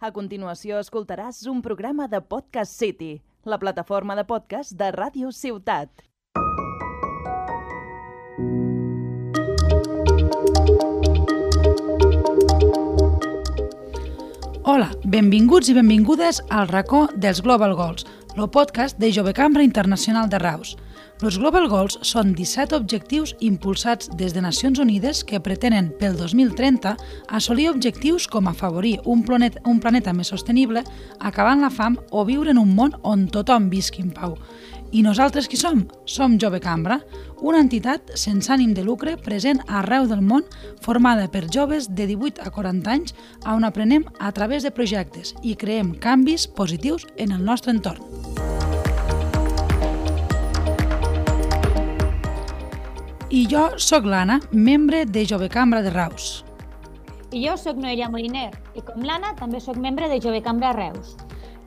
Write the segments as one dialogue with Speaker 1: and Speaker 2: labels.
Speaker 1: A continuació escoltaràs un programa de Podcast City, la plataforma de podcast de Ràdio Ciutat.
Speaker 2: Hola, benvinguts i benvingudes al racó dels Global Goals, el podcast de Jove Cambra Internacional de Raus. Els Global Goals són 17 objectius impulsats des de Nacions Unides que pretenen pel 2030 assolir objectius com afavorir un planeta, un planeta més sostenible, acabant la fam o viure en un món on tothom visqui en pau. I nosaltres qui som? Som Jove Cambra, una entitat sense ànim de lucre present arreu del món formada per joves de 18 a 40 anys on aprenem a través de projectes i creem canvis positius en el nostre entorn. I jo sóc l'Anna, membre de Jove Cambra de Raus.
Speaker 3: I jo sóc Noelia Moliner i com l'Anna també sóc membre de Jove Cambra Reus.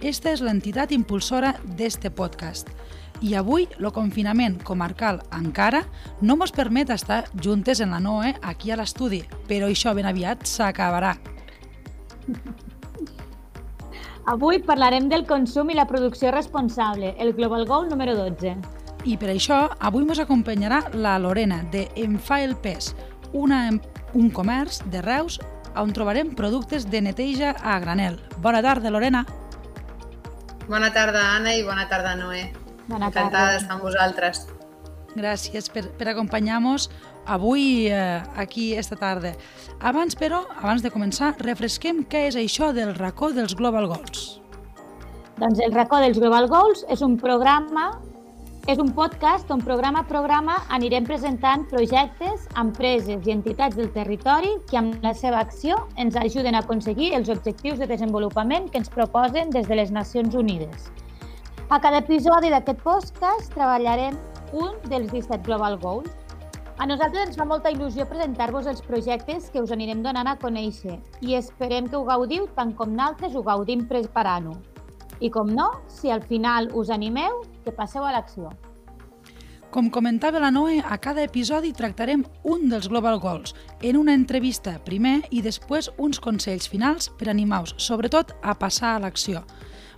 Speaker 2: Esta és l'entitat impulsora d'este podcast. I avui, el confinament comarcal encara no mos permet estar juntes en la Noe aquí a l'estudi, però això ben aviat s'acabarà.
Speaker 3: Avui parlarem del consum i la producció responsable, el Global Goal número 12.
Speaker 2: I per això, avui ens acompanyarà la Lorena de Em fa el pes, una, un comerç de Reus on trobarem productes de neteja a granel. Bona tarda, Lorena.
Speaker 4: Bona tarda, Anna, i bona tarda, Noé.
Speaker 3: Bona
Speaker 4: Encantada
Speaker 3: tarda.
Speaker 4: d'estar amb vosaltres.
Speaker 2: Gràcies per, per acompanyar-nos avui eh, aquí esta tarda. Abans, però, abans de començar, refresquem què és això del racó dels Global Goals.
Speaker 3: Doncs el racó dels Global Goals és un programa, és un podcast on programa a programa anirem presentant projectes, empreses i entitats del territori que amb la seva acció ens ajuden a aconseguir els objectius de desenvolupament que ens proposen des de les Nacions Unides. A cada episodi d'aquest podcast treballarem un dels 17 Global Goals. A nosaltres ens fa molta il·lusió presentar-vos els projectes que us anirem donant a conèixer i esperem que ho gaudiu tant com nosaltres ho gaudim preparant-ho. I com no, si al final us animeu, que passeu a l'acció.
Speaker 2: Com comentava la Noe, a cada episodi tractarem un dels Global Goals en una entrevista primer i després uns consells finals per animar-vos, sobretot a passar a l'acció.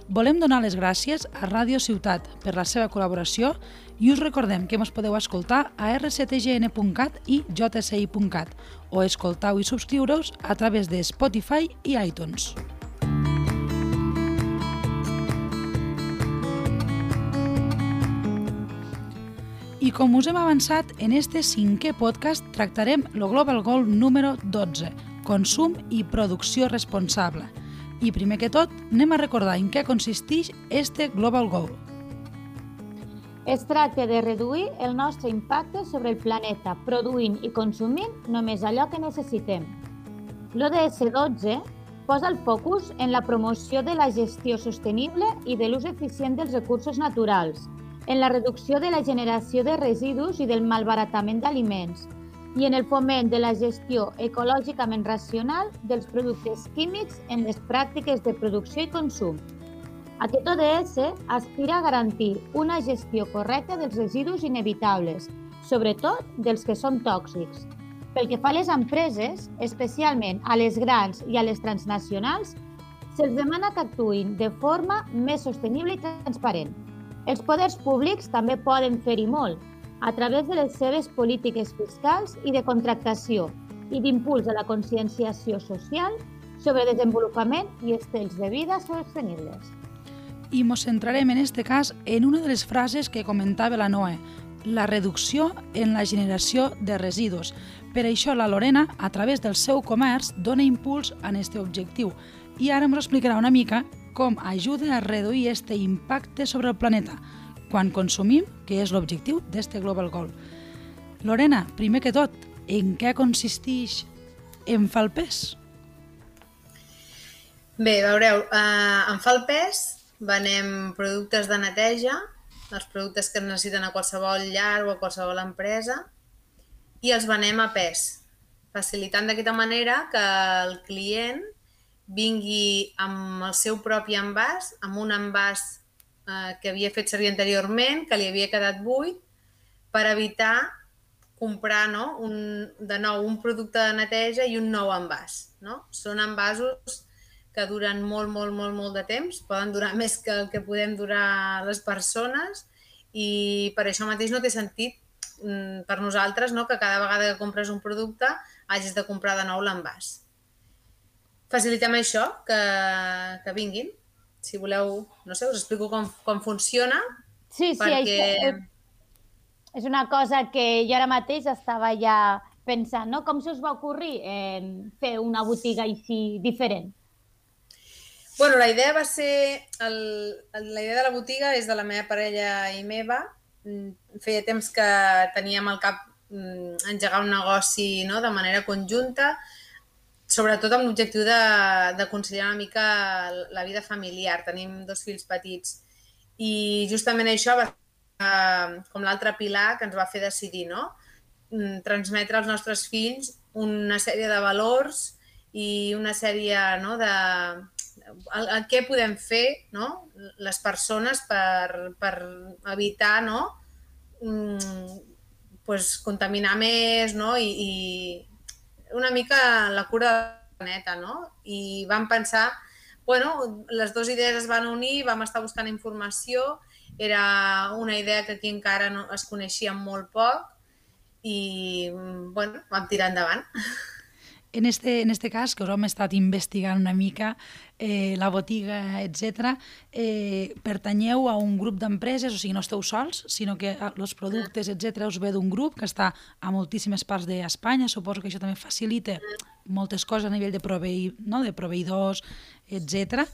Speaker 2: Volem donar les gràcies a Ràdio Ciutat per la seva col·laboració i us recordem que ens podeu escoltar a rctgn.cat i jsi.cat o escoltau i subscriure-us a través de Spotify i iTunes. I com us hem avançat, en este cinquè podcast tractarem el Global Goal número 12, consum i producció responsable. I primer que tot, anem a recordar en què consisteix este Global Goal.
Speaker 3: Es tracta de reduir el nostre impacte sobre el planeta produint i consumint només allò que necessitem. L'ODS 12 posa el focus en la promoció de la gestió sostenible i de l'ús eficient dels recursos naturals, en la reducció de la generació de residus i del malbaratament d'aliments i en el foment de la gestió ecològicament racional dels productes químics en les pràctiques de producció i consum. Aquest ODS aspira a garantir una gestió correcta dels residus inevitables, sobretot dels que són tòxics. Pel que fa a les empreses, especialment a les grans i a les transnacionals, se'ls demana que actuïn de forma més sostenible i transparent. Els poders públics també poden fer-hi molt, a través de les seves polítiques fiscals i de contractació i d'impuls a la conscienciació social sobre desenvolupament i estils de vida sostenibles.
Speaker 2: I ens centrarem en este cas en una de les frases que comentava la Noe, la reducció en la generació de residus. Per això la Lorena, a través del seu comerç, dona impuls a aquest objectiu i ara ens explicarà una mica com ajuda a reduir este impacte sobre el planeta quan consumim, que és l'objectiu d'este Global Goal. Lorena, primer que tot, en què consisteix en fa el pes?
Speaker 4: Bé, veureu, eh, en fa el pes, venem productes de neteja, els productes que es necessiten a qualsevol llar o a qualsevol empresa, i els venem a pes, facilitant d'aquesta manera que el client vingui amb el seu propi envàs, amb un envàs eh, que havia fet servir anteriorment, que li havia quedat buit, per evitar comprar no, un, de nou un producte de neteja i un nou envàs. No? Són envasos que duren molt, molt, molt, molt de temps, poden durar més que el que podem durar les persones i per això mateix no té sentit mm, per nosaltres no, que cada vegada que compres un producte hagis de comprar de nou l'envàs. Facilitem això, que, que vinguin. Si voleu, no sé, us explico com, com funciona.
Speaker 3: Sí, sí,
Speaker 4: perquè...
Speaker 3: això és, una cosa que jo ara mateix estava ja pensant, no? Com se us va ocorrir eh, fer una botiga així diferent?
Speaker 4: Bueno, la idea va ser... El, la idea de la botiga és de la meva parella i meva. Mm, feia temps que teníem al cap mm, engegar un negoci no? de manera conjunta, sobretot amb l'objectiu de, de conciliar una mica la vida familiar. Tenim dos fills petits i justament això va ser com l'altre pilar que ens va fer decidir, no? Mm, transmetre als nostres fills una sèrie de valors i una sèrie no, de, el, el què podem fer no? les persones per, per evitar no? mm, pues, contaminar més no? I, i una mica la cura del planeta. No? I vam pensar, bueno, les dues idees es van unir, vam estar buscant informació, era una idea que aquí encara no es coneixia molt poc i bueno, vam tirar endavant.
Speaker 2: En este, en este cas, que us hem estat investigant una mica eh, la botiga, etc, eh, pertanyeu a un grup d'empreses, o sigui, no esteu sols, sinó que els productes, etc us ve d'un grup que està a moltíssimes parts d'Espanya, suposo que això també facilita moltes coses a nivell de, proveï, no? de proveïdors, etc.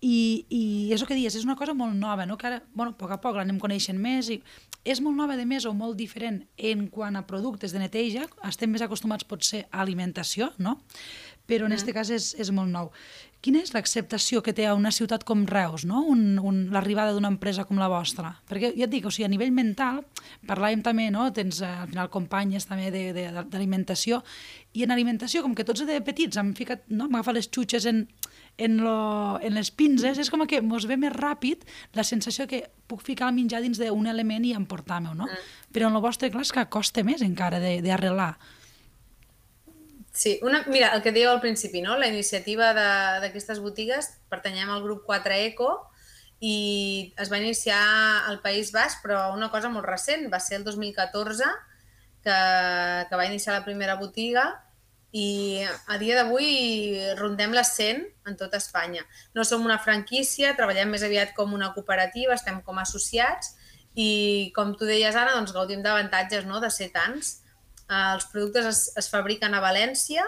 Speaker 2: I, i és el que dius, és una cosa molt nova, no? que ara, bueno, a poc a poc l'anem coneixent més i és molt nova de més o molt diferent en quant a productes de neteja, estem més acostumats potser a alimentació, no? Però en aquest mm. cas és, és molt nou. Quina és l'acceptació que té a una ciutat com Reus, no? un, un, l'arribada d'una empresa com la vostra? Perquè ja et dic, o sigui, a nivell mental, parlàvem també, no? tens eh, al final companyes també d'alimentació, i en alimentació, com que tots de petits hem ficat, no? hem agafat les xutxes en, en, lo, en les pinces, és com que mos ve més ràpid la sensació que puc ficar el menjar dins d'un element i emportar-me-ho, no? Mm. Però en el vostre, clar, és que costa més encara d'arrelar.
Speaker 4: Sí, una, mira, el que dèieu al principi, no? la iniciativa d'aquestes botigues, pertanyem al grup 4 Eco i es va iniciar al País Basc, però una cosa molt recent, va ser el 2014 que, que va iniciar la primera botiga i a dia d'avui rondem les 100 en tot Espanya. No som una franquícia, treballem més aviat com una cooperativa, estem com associats i, com tu deies, Anna, doncs gaudim d'avantatges no? de ser tants. Els productes es, es fabriquen a València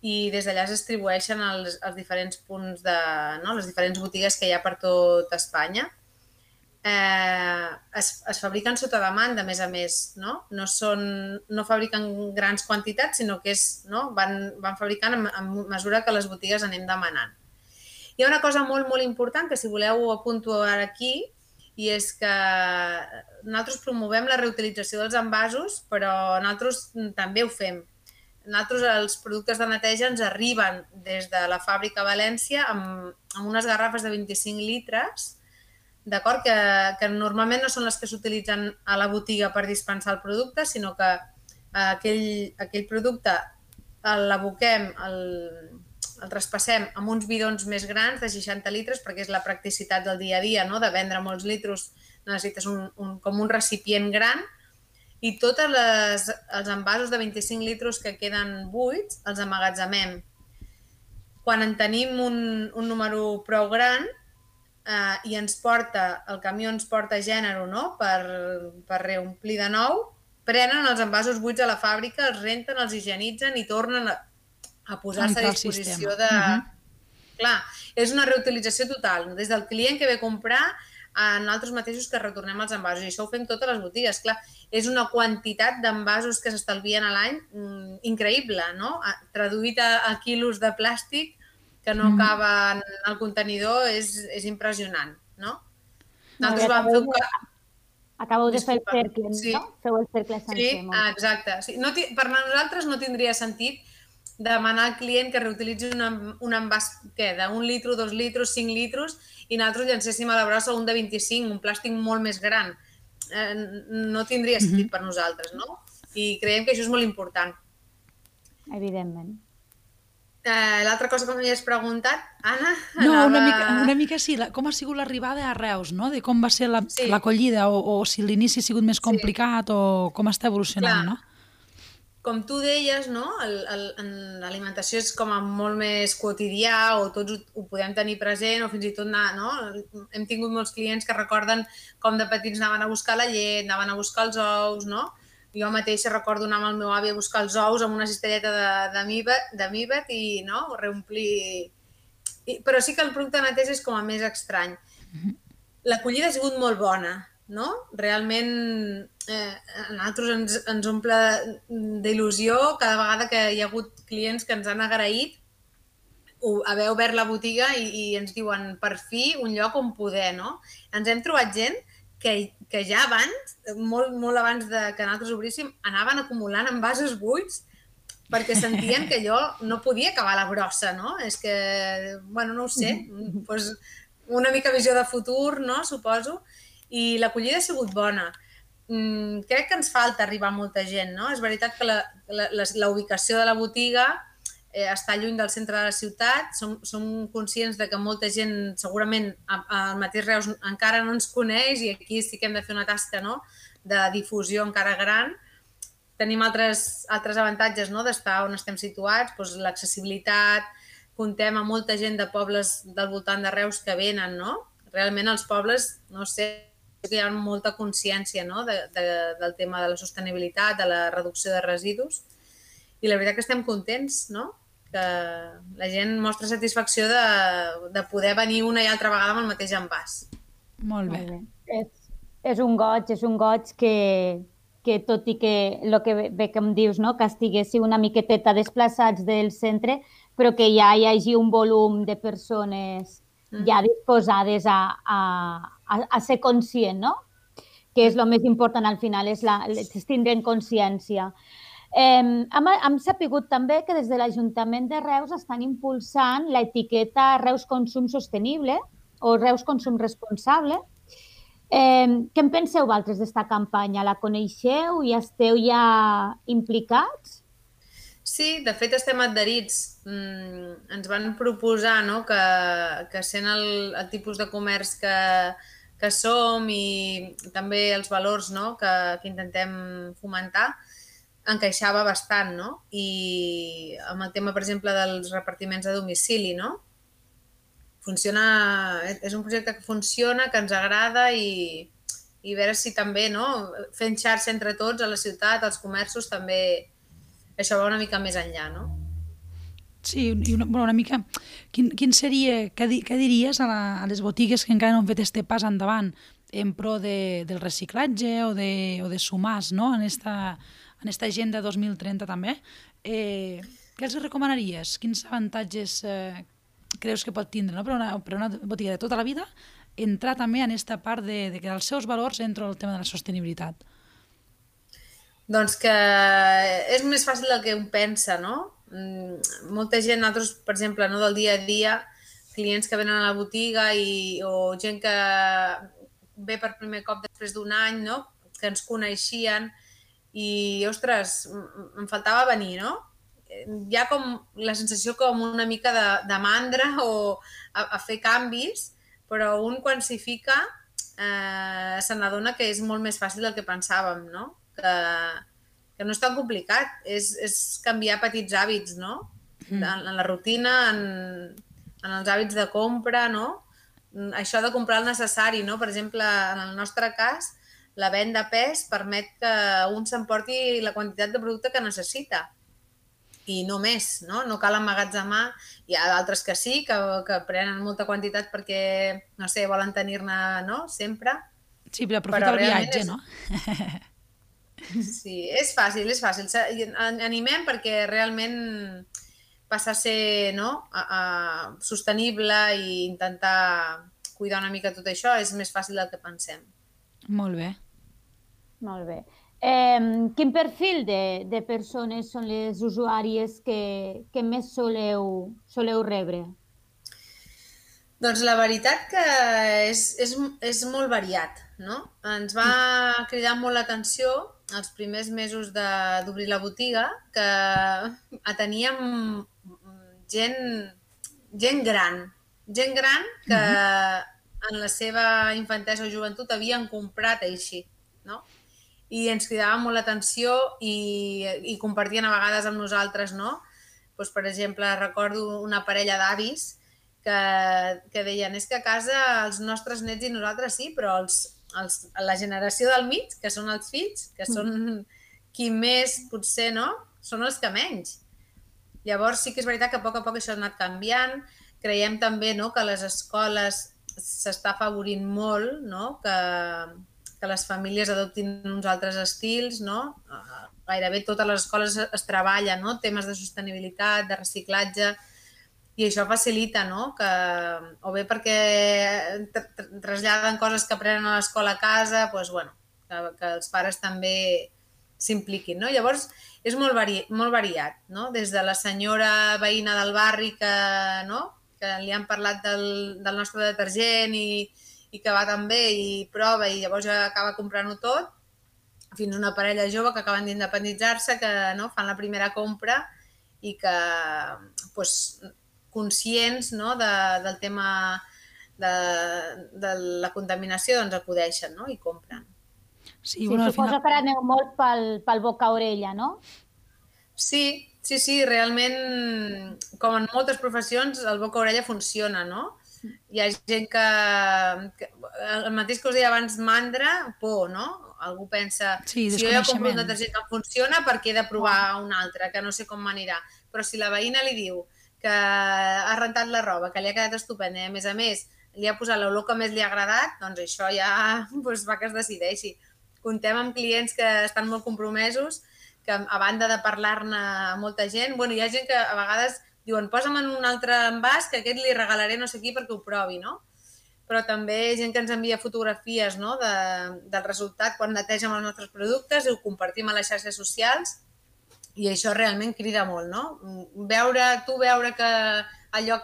Speaker 4: i des d'allà es distribueixen als, als diferents punts de... No? les diferents botigues que hi ha per tot Espanya eh, es, es fabriquen sota demanda, a més a més, no? No, són, no fabriquen grans quantitats, sinó que és, no? van, van fabricant en, en mesura que les botigues anem demanant. Hi ha una cosa molt, molt important que si voleu ho apunto ara aquí, i és que nosaltres promovem la reutilització dels envasos, però nosaltres també ho fem. Nosaltres els productes de neteja ens arriben des de la fàbrica València amb, amb unes garrafes de 25 litres d'acord? Que, que normalment no són les que s'utilitzen a la botiga per dispensar el producte, sinó que aquell, aquell producte l'aboquem, el, el traspassem amb uns bidons més grans de 60 litres perquè és la practicitat del dia a dia, no? de vendre molts litros necessites un, un, com un recipient gran i tots els envasos de 25 litres que queden buits els amagatzemem. Quan en tenim un, un número prou gran, eh, i ens porta, el camió ens porta gènere no? per, per reomplir de nou, prenen els envasos buits a la fàbrica, els renten, els higienitzen i tornen a, a posar-se a disposició de... Uh -huh. Clar, és una reutilització total, des del client que ve a comprar a nosaltres mateixos que retornem els envasos. I això ho fem totes les botigues. Clar, és una quantitat d'envasos que s'estalvien a l'any mm, increïble, no? Traduït a, a quilos de plàstic que no mm. el contenidor és, és impressionant, no? Nosaltres vam fer un...
Speaker 3: Acabeu de fer el cercle, sí. no? Feu el cercle sencer.
Speaker 4: Sí, ah, exacte. Sí. No per nosaltres no tindria sentit demanar al client que reutilitzi un, un envàs d'un litre, dos litres, cinc litres i nosaltres llancéssim a la brossa un de 25, un plàstic molt més gran. Eh, no tindria sentit mm -hmm. per nosaltres, no? I creiem que això és molt important.
Speaker 3: Evidentment.
Speaker 4: Eh, L'altra cosa que m'havies preguntat, Anna,
Speaker 2: No,
Speaker 4: anava...
Speaker 2: una mica, una mica sí, la, com ha sigut l'arribada a Reus, no? De com va ser la-
Speaker 4: Sí.
Speaker 2: l'acollida la, o, o si l'inici ha sigut més complicat o com està evolucionant,
Speaker 4: Clar.
Speaker 2: no?
Speaker 4: Com tu deies, no? el, el, en l'alimentació és com a molt més quotidià o tots ho, ho podem tenir present o fins i tot anar, no? hem tingut molts clients que recorden com de petits anaven a buscar la llet, anaven a buscar els ous, no? Jo mateixa recordo anar amb el meu avi a buscar els ous amb una cistelleta de, de, mivet, de mivet i no? reomplir... I, però sí que el producte neteja és com a més estrany. L'acollida ha sigut molt bona, no? Realment eh, a nosaltres ens, ens omple d'il·lusió cada vegada que hi ha hagut clients que ens han agraït haver obert la botiga i, i ens diuen per fi un lloc on poder, no? Ens hem trobat gent que, que ja abans, molt, molt abans de que nosaltres obríssim, anaven acumulant envasos buits perquè sentien que jo no podia acabar la brossa, no? És que, bueno, no ho sé, doncs una mica visió de futur, no?, suposo, i l'acollida ha sigut bona. Mm, crec que ens falta arribar molta gent, no? És veritat que la, la, la, la ubicació de la botiga eh, està lluny del centre de la ciutat, som, som conscients de que molta gent segurament al mateix Reus encara no ens coneix i aquí sí que hem de fer una tasca no? de difusió encara gran. Tenim altres, altres avantatges no? d'estar on estem situats, doncs l'accessibilitat, comptem amb molta gent de pobles del voltant de Reus que venen, no? Realment els pobles, no sé, que hi ha molta consciència no? de, de, del tema de la sostenibilitat, de la reducció de residus, i la veritat que estem contents, no? que la gent mostra satisfacció de, de poder venir una i altra vegada amb el mateix envàs.
Speaker 2: Molt bé.
Speaker 3: Molt bé. És, és un goig, és un goig que, que tot i que el que bé- que em dius, no? que estiguéssiu una miqueteta desplaçats del centre, però que ja hi hagi un volum de persones
Speaker 4: Mm.
Speaker 3: ja disposades a, a, a, a ser conscient, no? que és el més important al final, és, la, és tindre consciència. Eh, hem, hem sapigut també que des de l'Ajuntament de Reus estan impulsant l'etiqueta Reus Consum Sostenible o Reus Consum Responsable. Eh, què en penseu vosaltres d'esta campanya? La coneixeu i esteu ja implicats?
Speaker 4: Sí, de fet estem adherits. Mm, ens van proposar no, que, que sent el, el tipus de comerç que, que som i també els valors no, que, que intentem fomentar, encaixava bastant, no? I amb el tema, per exemple, dels repartiments a domicili, no? Funciona, és un projecte que funciona, que ens agrada i, i veure si també, no? Fent xarxa entre tots a la ciutat, als comerços, també això va una mica més enllà, no?
Speaker 2: Sí, i una, bueno, una mica... Quin, quin seria, què, di, què diries a, la, a les botigues que encara no han fet este pas endavant en pro de, del reciclatge o de, o de sumars no? en, esta, en esta agenda 2030 també? Eh, què els recomanaries? Quins avantatges eh, creus que pot tindre no? per, una, per una botiga de tota la vida entrar també en aquesta part de, de que els seus valors entra el tema de la sostenibilitat?
Speaker 4: Doncs que és més fàcil del que un pensa, no? Mm, molta gent, nosaltres, per exemple, no, del dia a dia, clients que venen a la botiga i, o gent que ve per primer cop després d'un any, no? que ens coneixien i, ostres, em faltava venir, no? Hi ha com la sensació com una mica de, de mandra o a, a fer canvis, però un quan s'hi fica eh, se n'adona que és molt més fàcil del que pensàvem, no? Que, que no és tan complicat, és, és canviar petits hàbits, no? En, en la rutina, en, en els hàbits de compra, no? Mm, Això de comprar el necessari, no? Per exemple, en el nostre cas, la venda a pes permet que un s'emporti la quantitat de producte que necessita i no més, no? No cal emmagatzemar. Hi ha d'altres que sí, que, que prenen molta quantitat perquè, no sé, volen tenir-ne, no?, sempre.
Speaker 2: Sí, per aprofitar
Speaker 4: Però
Speaker 2: el viatge,
Speaker 4: és-
Speaker 2: no?
Speaker 4: Sí, és fàcil, és fàcil. Animem perquè realment passa a ser no? a, a, sostenible i intentar cuidar una mica tot això és més fàcil del que pensem.
Speaker 2: Molt bé.
Speaker 3: Molt bé. Eh, quin perfil de, de persones són les usuàries que, que més soleu, soleu rebre?
Speaker 4: Doncs la veritat que és, és, és molt variat, no? Ens va cridar molt l'atenció els primers mesos de- d'obrir la botiga que ateníem gent, gent gran, gent gran que uh -huh. en la seva infantesa o joventut havien comprat així, no? I ens cridava molt l'atenció i, i compartien a vegades amb nosaltres, no? Pues, per exemple, recordo una parella d'avis que, que deien és que a casa els nostres nets i nosaltres sí, però els, els, la generació del mig, que són els fills, que són qui més potser no, són els que menys. Llavors sí que és veritat que a poc a poc això ha anat canviant. Creiem també no, que les escoles s'està afavorint molt no? que, que les famílies adoptin uns altres estils. No? Gairebé totes les escoles es treballen no? temes de sostenibilitat, de reciclatge, i això facilita, no? Que, o bé perquè traslladen coses que aprenen a l'escola a casa, doncs, bueno, que, que els pares també s'impliquin, no? Llavors, és molt, vari, molt variat, no? Des de la senyora veïna del barri que, no? que li han parlat del, del nostre detergent i, i que va tan bé i prova i llavors ja acaba comprant-ho tot, fins a una parella jove que acaben d'independitzar-se, que no? fan la primera compra i que pues, conscients no? de, del tema de, de la contaminació doncs acudeixen no? i compren.
Speaker 3: Sí, sí bueno, suposo final... que ara aneu molt pel, pel boca-orella, no?
Speaker 4: Sí, sí, sí, realment, com en moltes professions, el boca-orella funciona, no? Hi ha gent que, que... El mateix que us deia abans, mandra, por, no? Algú pensa,
Speaker 2: sí,
Speaker 4: si jo ja compro un detergent que funciona, per què he de provar un altre, que no sé com m'anirà. Però si la veïna li diu que ha rentat la roba, que li ha quedat estupenda, a més a més li ha posat l'olor que més li ha agradat, doncs això ja doncs va que es decideixi contem amb clients que estan molt compromesos, que a banda de parlar-ne molta gent, bueno, hi ha gent que a vegades diuen posa'm en un altre envàs que aquest li regalaré no sé qui perquè ho provi, no? Però també gent que ens envia fotografies no? de, del resultat quan netegem els nostres productes i ho compartim a les xarxes socials i això realment crida molt, no? Veure, tu veure que allò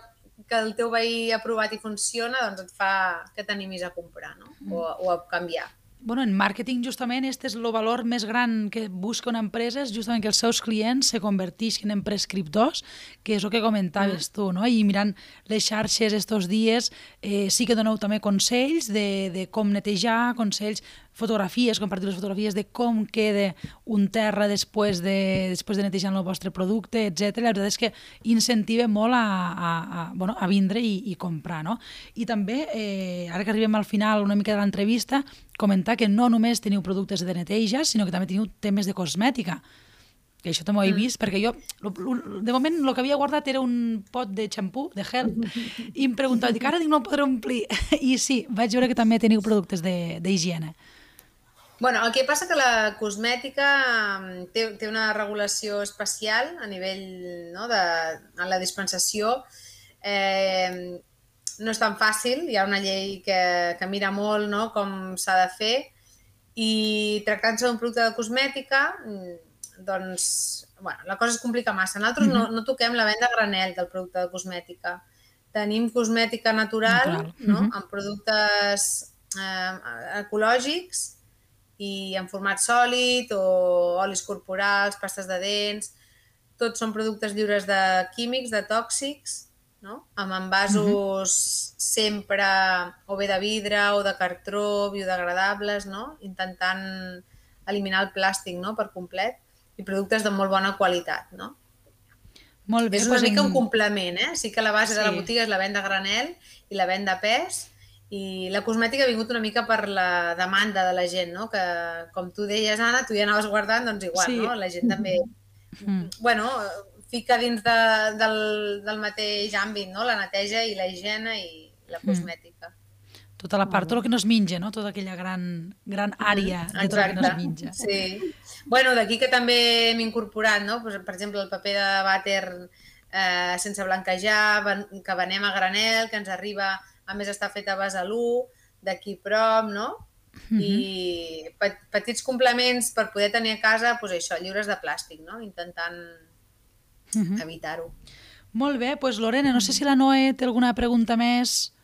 Speaker 4: que el teu veí ha provat i funciona, doncs et fa que t'animis a comprar, no? O, o a canviar
Speaker 2: bueno, en màrqueting justament este és el valor més gran que busca una empresa, és justament que els seus clients se convertissin en prescriptors, que és el que comentaves mm. tu, no? I mirant les xarxes estos dies, eh, sí que doneu també consells de, de com netejar, consells fotografies, compartir les fotografies de com queda un terra després de, després de netejar el vostre producte, etc. La veritat és que incentiva molt a, a, a, bueno, a vindre i, i comprar. No? I també, eh, ara que arribem al final una mica de l'entrevista, comentar que no només teniu productes de neteja, sinó que també teniu temes de cosmètica que això també ho he mm. vist, perquè jo, de moment, el que havia guardat era un pot de xampú, de gel, i em preguntava, dic, ara dic, no el podré omplir. I sí, vaig veure que també teniu productes d'higiene.
Speaker 4: Bueno, el que passa que la cosmètica mm, té, té una regulació especial a nivell no, de en la dispensació. Eh, no és tan fàcil, hi ha una llei que, que mira molt no, com s'ha de fer i tractant-se d'un producte de cosmètica, mm, doncs, bueno, la cosa es complica massa. Nosaltres mm -hmm. no, no toquem la venda granel del producte de cosmètica. Tenim cosmètica natural, natural. no? Mm -hmm. amb productes eh, ecològics i en format sòlid o olis corporals, pastes de dents, tots són productes lliures de químics, de tòxics, no? amb envasos mm -hmm. sempre o bé de vidre o de cartró, biodegradables, no? intentant eliminar el plàstic no? per complet i productes de molt bona qualitat. No?
Speaker 2: Molt bé,
Speaker 4: és una mica un complement, eh? Sí que la base sí. de la botiga és la venda granel i la venda pes, i la cosmètica ha vingut una mica per la demanda de la gent, no? Que, com tu deies, Anna, tu ja anaves guardant, doncs igual, sí. no? La gent també, mm. bueno, fica dins de, del, del mateix àmbit, no? La neteja i la higiene i la mm. cosmètica. Mm.
Speaker 2: Tota la part, tot el que no es menja, no? Tota aquella gran, gran àrea mm, de tot el que no es menja.
Speaker 4: Sí. Bueno, d'aquí que també hem incorporat, no? Pues, per exemple, el paper de vàter eh, sense blanquejar, que venem a granel, que ens arriba a més està feta a Besalú, d'aquí prop, no? Mm -hmm. I pe petits complements per poder tenir a casa, doncs això, lliures de plàstic, no? Intentant mm -hmm. evitar-ho.
Speaker 2: Molt bé, doncs Lorena, no sé si la Noé té alguna pregunta més.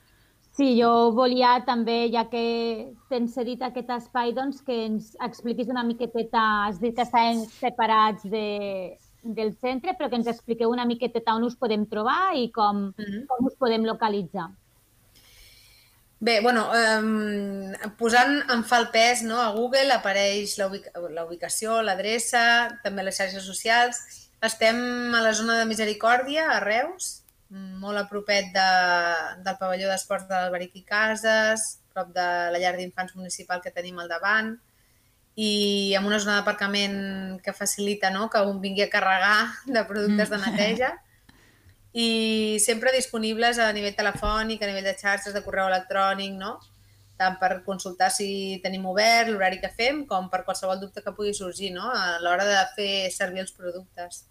Speaker 3: Sí, jo volia també, ja que tens cedit aquest espai, doncs que ens expliquis una miqueteta, has dit que estaven separats de, del centre, però que ens expliqueu una miqueta on us podem trobar i com, mm -hmm. com us podem localitzar.
Speaker 4: Bé, bueno, um, posant en fa el pes no, a Google apareix la, ubica la ubicació, l'adreça, també les xarxes socials. Estem a la zona de Misericòrdia, a Reus, molt a propet de, del pavelló d'esports de l'Alberic i Cases, prop de la llar d'infants municipal que tenim al davant i amb una zona d'aparcament que facilita no? que un vingui a carregar de productes de mm. neteja i sempre disponibles a nivell telefònic, a nivell de xarxes, de correu electrònic, no? tant per consultar si tenim obert, l'horari que fem, com per qualsevol dubte que pugui sorgir no? a l'hora de fer servir els productes.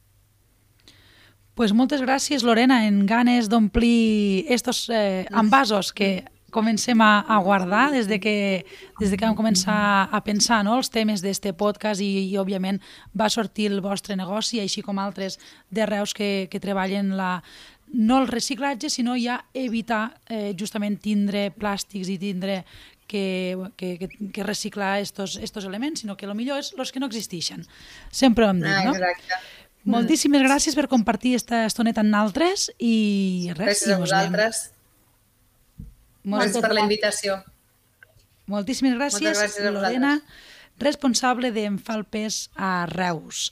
Speaker 2: Pues moltes gràcies, Lorena, en ganes d'omplir estos eh, envasos que comencem a, a guardar des de que, des de que vam començar a pensar no, els temes d'este podcast i, i, òbviament, va sortir el vostre negoci, així com altres de Reus que, que treballen la, no el reciclatge, sinó ja evitar eh, justament tindre plàstics i tindre que, que, que, que reciclar estos, estos elements, sinó que el millor és els que no existeixen. Sempre ho hem dit, no?
Speaker 4: Ah, exacte.
Speaker 2: Moltíssimes gràcies per compartir aquesta estoneta amb nosaltres i res,
Speaker 4: gràcies a vosaltres. Anem. Moltes gràcies per la invitació.
Speaker 2: Moltíssimes gràcies, Moltes gràcies Lorena, responsable d'Enfalpes a Reus.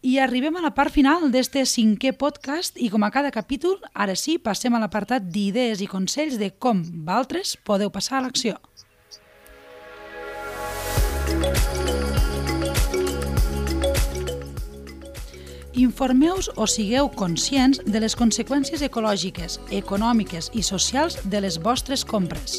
Speaker 2: I arribem a la part final d'este cinquè podcast i com a cada capítol, ara sí, passem a l'apartat d'idees i consells de com valtres podeu passar a l'acció. Informeu-vos o sigueu conscients de les conseqüències ecològiques, econòmiques i socials de les vostres compres.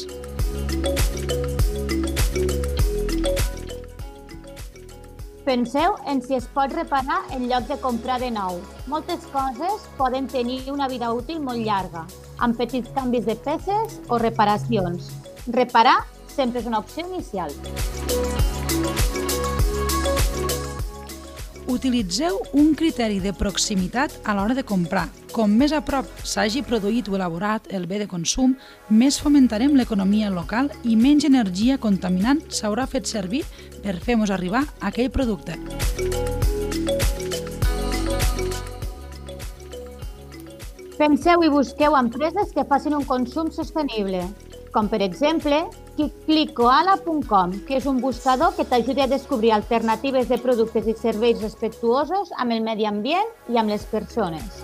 Speaker 3: Penseu en si es pot reparar en lloc de comprar de nou. Moltes coses poden tenir una vida útil molt llarga, amb petits canvis de peces o reparacions. Reparar sempre és una opció inicial.
Speaker 2: Utilitzeu un criteri de proximitat a l'hora de comprar. Com més a prop s'hagi produït o elaborat el bé de consum, més fomentarem l'economia local i menys energia contaminant s'haurà fet servir per fer-nos arribar aquell producte.
Speaker 3: Penseu i busqueu empreses que facin un consum sostenible, com per exemple clicoala.com, que és un buscador que t'ajuda a descobrir alternatives de productes i serveis respectuosos amb el medi ambient i amb les persones.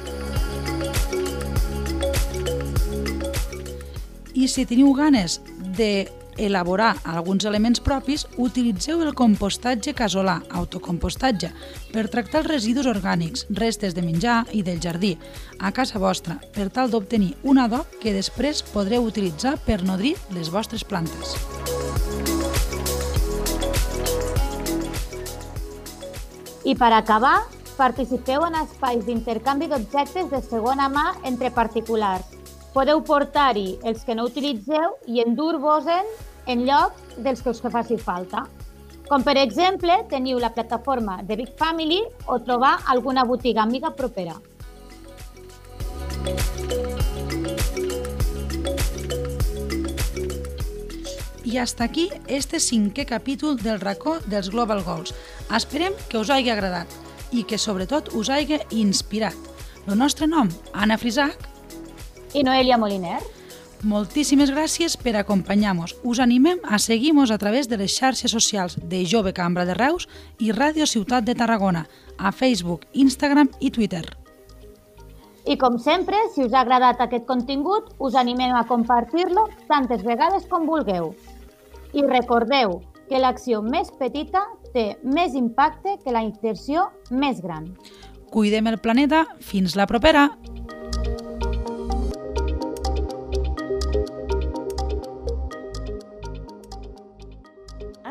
Speaker 2: I si teniu ganes de elaborar alguns elements propis, utilitzeu el compostatge casolà, autocompostatge, per tractar els residus orgànics, restes de menjar i del jardí, a casa vostra, per tal d'obtenir un adob que després podreu utilitzar per nodrir les vostres plantes.
Speaker 3: I per acabar, participeu en espais d'intercanvi d'objectes de segona mà entre particulars podeu portar-hi els que no utilitzeu i endur-vos-en en lloc dels que us faci falta. Com per exemple, teniu la plataforma de Big Family o trobar alguna botiga amiga propera.
Speaker 2: I hasta aquí este cinquè capítol del racó dels Global Goals. Esperem que us hagi agradat i que sobretot us hagi inspirat. El nostre nom, Anna Frisac.
Speaker 3: I Noelia Moliner.
Speaker 2: Moltíssimes gràcies per acompanyar-nos. Us animem a seguir-nos a través de les xarxes socials de Jove Cambra de Reus i Ràdio Ciutat de Tarragona, a Facebook, Instagram i Twitter.
Speaker 3: I com sempre, si us ha agradat aquest contingut, us animem a compartir-lo tantes vegades com vulgueu. I recordeu que l'acció més petita té més impacte que la intenció més gran.
Speaker 2: Cuidem el planeta. Fins la propera!